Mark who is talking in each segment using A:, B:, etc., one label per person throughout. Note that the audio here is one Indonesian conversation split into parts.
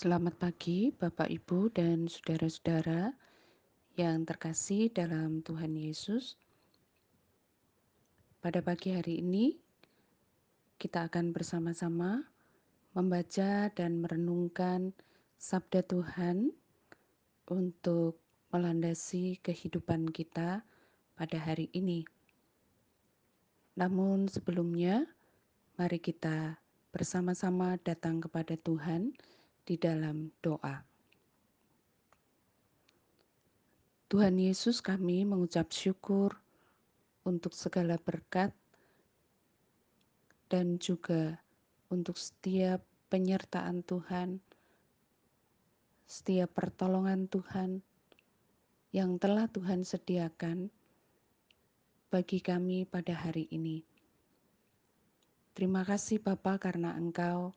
A: Selamat pagi, Bapak, Ibu, dan saudara-saudara yang terkasih dalam Tuhan Yesus. Pada pagi hari ini, kita akan bersama-sama membaca dan merenungkan Sabda Tuhan untuk melandasi kehidupan kita pada hari ini. Namun, sebelumnya, mari kita bersama-sama datang kepada Tuhan di dalam doa. Tuhan Yesus, kami mengucap syukur untuk segala berkat dan juga untuk setiap penyertaan Tuhan, setiap pertolongan Tuhan yang telah Tuhan sediakan bagi kami pada hari ini. Terima kasih Bapa karena Engkau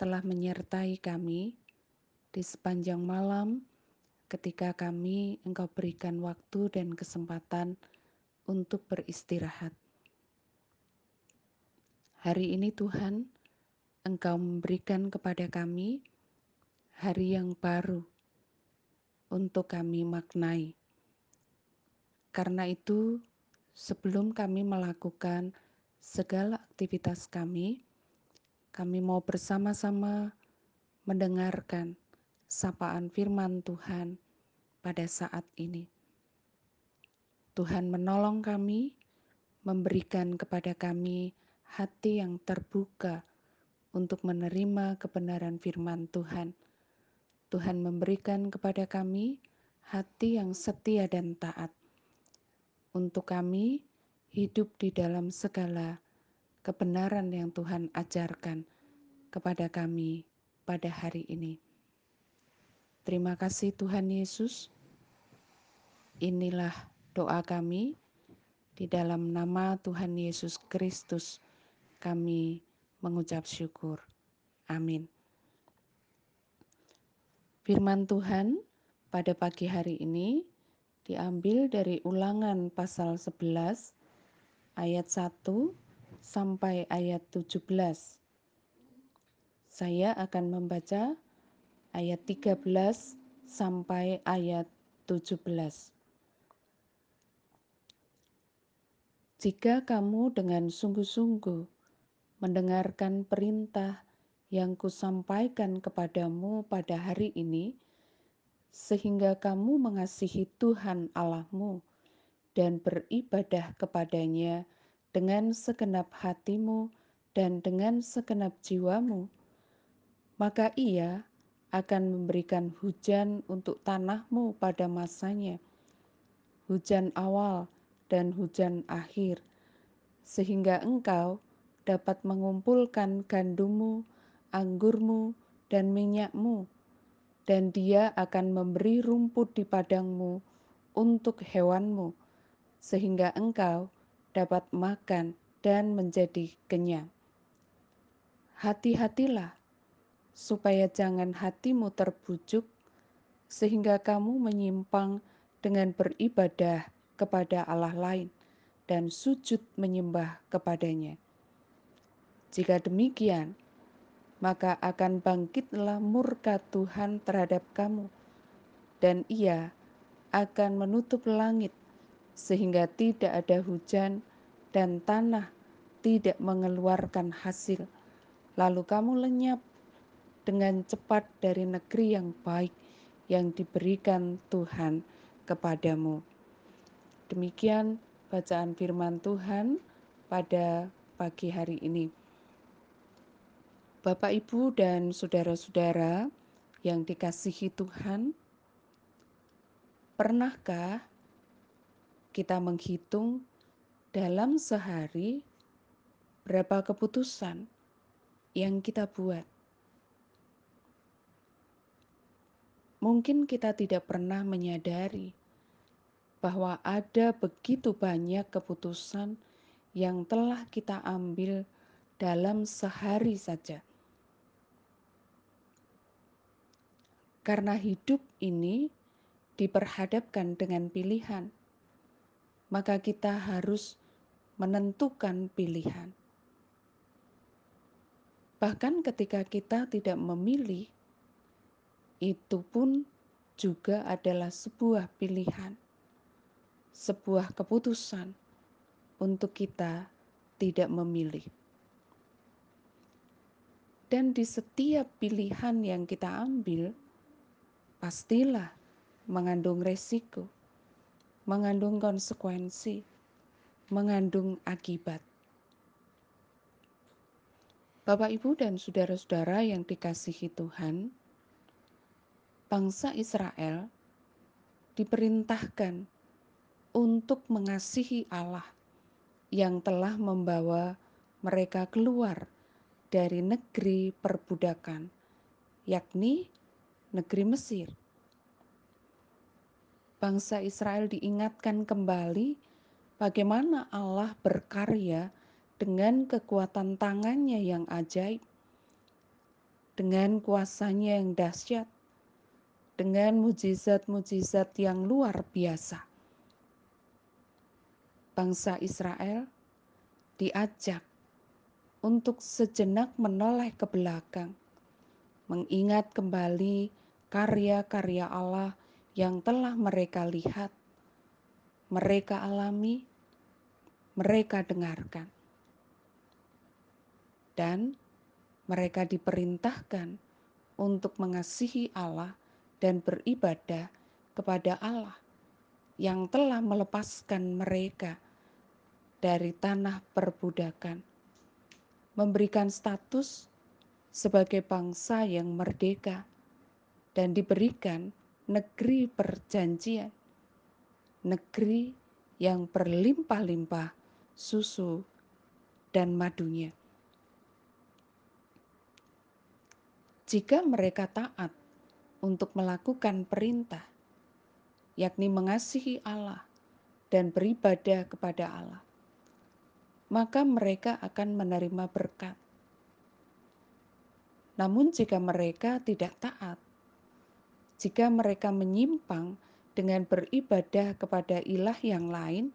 A: telah menyertai kami di sepanjang malam ketika kami Engkau berikan waktu dan kesempatan untuk beristirahat. Hari ini Tuhan, Engkau memberikan kepada kami hari yang baru untuk kami maknai. Karena itu, sebelum kami melakukan segala aktivitas kami, kami mau bersama-sama mendengarkan sapaan firman Tuhan pada saat ini. Tuhan menolong kami, memberikan kepada kami hati yang terbuka untuk menerima kebenaran firman Tuhan. Tuhan memberikan kepada kami hati yang setia dan taat untuk kami hidup di dalam segala kebenaran yang Tuhan ajarkan kepada kami pada hari ini. Terima kasih Tuhan Yesus. Inilah doa kami di dalam nama Tuhan Yesus Kristus. Kami mengucap syukur. Amin. Firman Tuhan pada pagi hari ini diambil dari Ulangan pasal 11 ayat 1 sampai ayat 17. Saya akan membaca ayat 13 sampai ayat 17. Jika kamu dengan sungguh-sungguh mendengarkan perintah yang kusampaikan kepadamu pada hari ini, sehingga kamu mengasihi Tuhan Allahmu dan beribadah kepadanya dengan segenap hatimu dan dengan segenap jiwamu, maka Ia akan memberikan hujan untuk tanahmu pada masanya, hujan awal dan hujan akhir, sehingga engkau dapat mengumpulkan gandummu, anggurmu, dan minyakmu, dan Dia akan memberi rumput di padangmu untuk hewanmu sehingga engkau dapat makan dan menjadi kenyang. Hati-hatilah, supaya jangan hatimu terbujuk, sehingga kamu menyimpang dengan beribadah kepada Allah lain dan sujud menyembah kepadanya. Jika demikian, maka akan bangkitlah murka Tuhan terhadap kamu, dan Ia akan menutup langit sehingga tidak ada hujan dan tanah tidak mengeluarkan hasil. Lalu kamu lenyap dengan cepat dari negeri yang baik yang diberikan Tuhan kepadamu. Demikian bacaan firman Tuhan pada pagi hari ini. Bapak, Ibu, dan saudara-saudara yang dikasihi Tuhan, pernahkah kita menghitung dalam sehari berapa keputusan yang kita buat. Mungkin kita tidak pernah menyadari bahwa ada begitu banyak keputusan yang telah kita ambil dalam sehari saja. Karena hidup ini diperhadapkan dengan pilihan maka kita harus menentukan pilihan. Bahkan ketika kita tidak memilih, itu pun juga adalah sebuah pilihan, sebuah keputusan untuk kita tidak memilih. Dan di setiap pilihan yang kita ambil, pastilah mengandung resiko, mengandung konsekuensi, mengandung akibat. Bapak, Ibu, dan saudara-saudara yang dikasihi Tuhan, bangsa Israel diperintahkan untuk mengasihi Allah yang telah membawa mereka keluar dari negeri perbudakan, yakni negeri Mesir. Bangsa Israel diingatkan kembali bagaimana Allah berkarya dengan kekuatan tangannya yang ajaib, dengan kuasanya yang dahsyat, dengan mujizat-mujizat yang luar biasa. Bangsa Israel diajak untuk sejenak menoleh ke belakang, mengingat kembali karya-karya Allah yang telah mereka lihat, mereka alami, mereka dengarkan, dan mereka diperintahkan untuk mengasihi Allah dan beribadah kepada Allah yang telah melepaskan mereka dari tanah perbudakan memberikan status sebagai bangsa yang merdeka dan diberikan negeri perjanjian, negeri yang berlimpah-limpah susu dan madunya. Jika mereka taat untuk melakukan perintah, yakni mengasihi Allah dan beribadah kepada Allah, maka mereka akan menerima berkat. Namun, jika mereka tidak taat, jika mereka menyimpang dengan beribadah kepada ilah yang lain,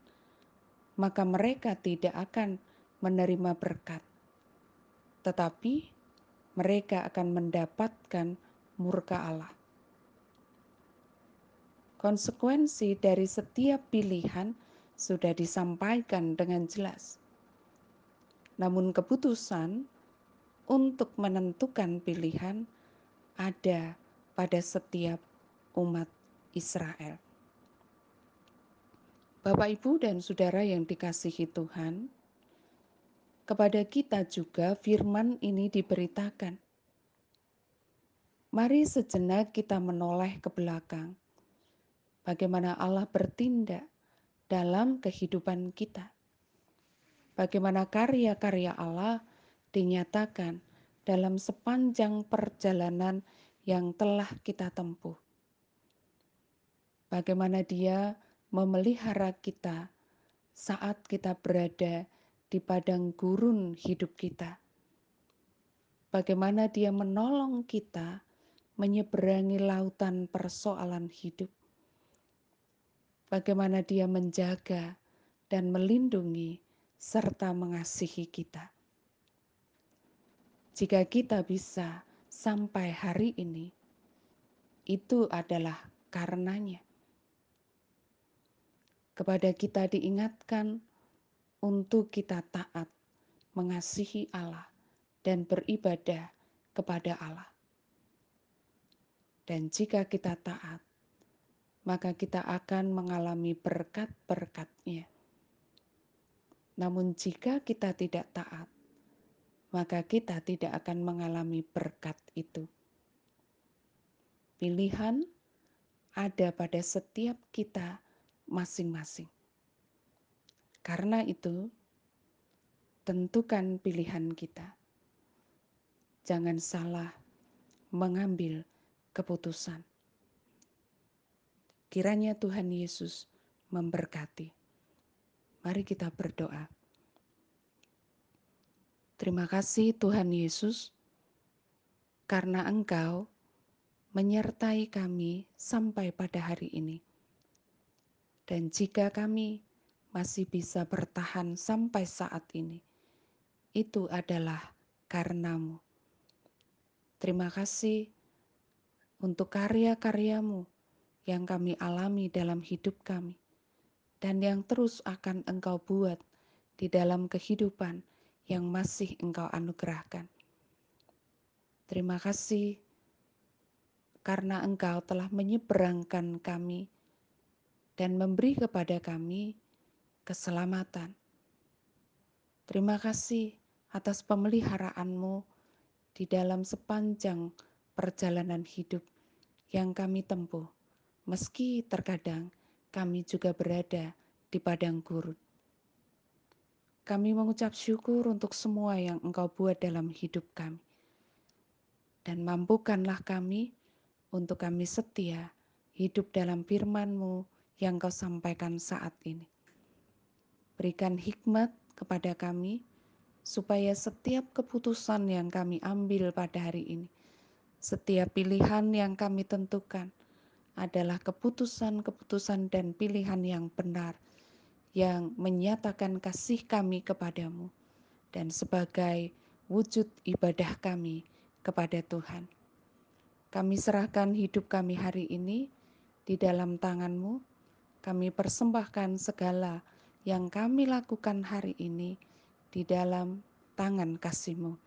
A: maka mereka tidak akan menerima berkat, tetapi mereka akan mendapatkan murka Allah. Konsekuensi dari setiap pilihan sudah disampaikan dengan jelas namun keputusan untuk menentukan pilihan ada pada setiap umat Israel. Bapak, Ibu, dan saudara yang dikasihi Tuhan, kepada kita juga firman ini diberitakan. Mari sejenak kita menoleh ke belakang. Bagaimana Allah bertindak dalam kehidupan kita bagaimana karya-karya Allah dinyatakan dalam sepanjang perjalanan yang telah kita tempuh. Bagaimana Dia memelihara kita saat kita berada di padang gurun hidup kita. Bagaimana Dia menolong kita menyeberangi lautan persoalan hidup. Bagaimana Dia menjaga dan melindungi serta mengasihi kita. Jika kita bisa sampai hari ini, itu adalah karenanya. Kepada kita diingatkan untuk kita taat, mengasihi Allah, dan beribadah kepada Allah. Dan jika kita taat, maka kita akan mengalami berkat-berkatnya namun, jika kita tidak taat, maka kita tidak akan mengalami berkat itu. Pilihan ada pada setiap kita masing-masing. Karena itu, tentukan pilihan kita. Jangan salah mengambil keputusan. Kiranya Tuhan Yesus memberkati. Mari kita berdoa. Terima kasih Tuhan Yesus, karena Engkau menyertai kami sampai pada hari ini. Dan jika kami masih bisa bertahan sampai saat ini, itu adalah karenamu. Terima kasih untuk karya-karyamu yang kami alami dalam hidup kami dan yang terus akan Engkau buat di dalam kehidupan yang masih Engkau anugerahkan. Terima kasih karena Engkau telah menyeberangkan kami dan memberi kepada kami keselamatan. Terima kasih atas pemeliharaanmu di dalam sepanjang perjalanan hidup yang kami tempuh, meski terkadang kami juga berada di padang gurun. Kami mengucap syukur untuk semua yang Engkau buat dalam hidup kami. Dan mampukanlah kami untuk kami setia hidup dalam firman-Mu yang Kau sampaikan saat ini. Berikan hikmat kepada kami, supaya setiap keputusan yang kami ambil pada hari ini, setiap pilihan yang kami tentukan adalah keputusan-keputusan dan pilihan yang benar, yang menyatakan kasih kami kepadamu, dan sebagai wujud ibadah kami kepada Tuhan. Kami serahkan hidup kami hari ini di dalam tanganmu, kami persembahkan segala yang kami lakukan hari ini di dalam tangan kasih-Mu.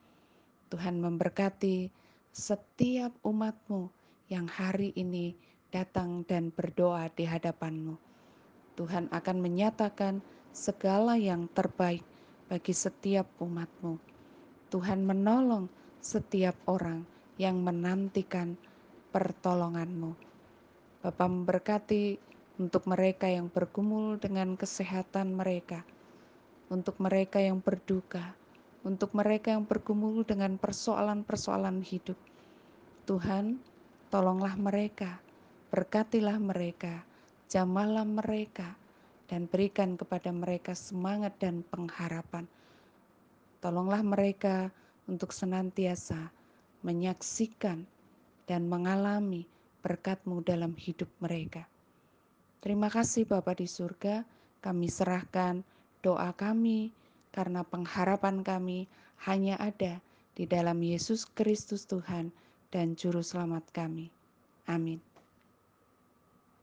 A: Tuhan memberkati setiap umat-Mu yang hari ini datang dan berdoa di hadapan-Mu. Tuhan akan menyatakan segala yang terbaik bagi setiap umat-Mu. Tuhan menolong setiap orang yang menantikan pertolongan-Mu. Bapa memberkati untuk mereka yang bergumul dengan kesehatan mereka, untuk mereka yang berduka, untuk mereka yang bergumul dengan persoalan-persoalan hidup. Tuhan, tolonglah mereka, berkatilah mereka, jamalah mereka, dan berikan kepada mereka semangat dan pengharapan. Tolonglah mereka untuk senantiasa menyaksikan dan mengalami berkat-Mu dalam hidup mereka. Terima kasih Bapa di surga, kami serahkan doa kami karena pengharapan kami hanya ada di dalam Yesus Kristus Tuhan dan Juru Selamat kami. Amin.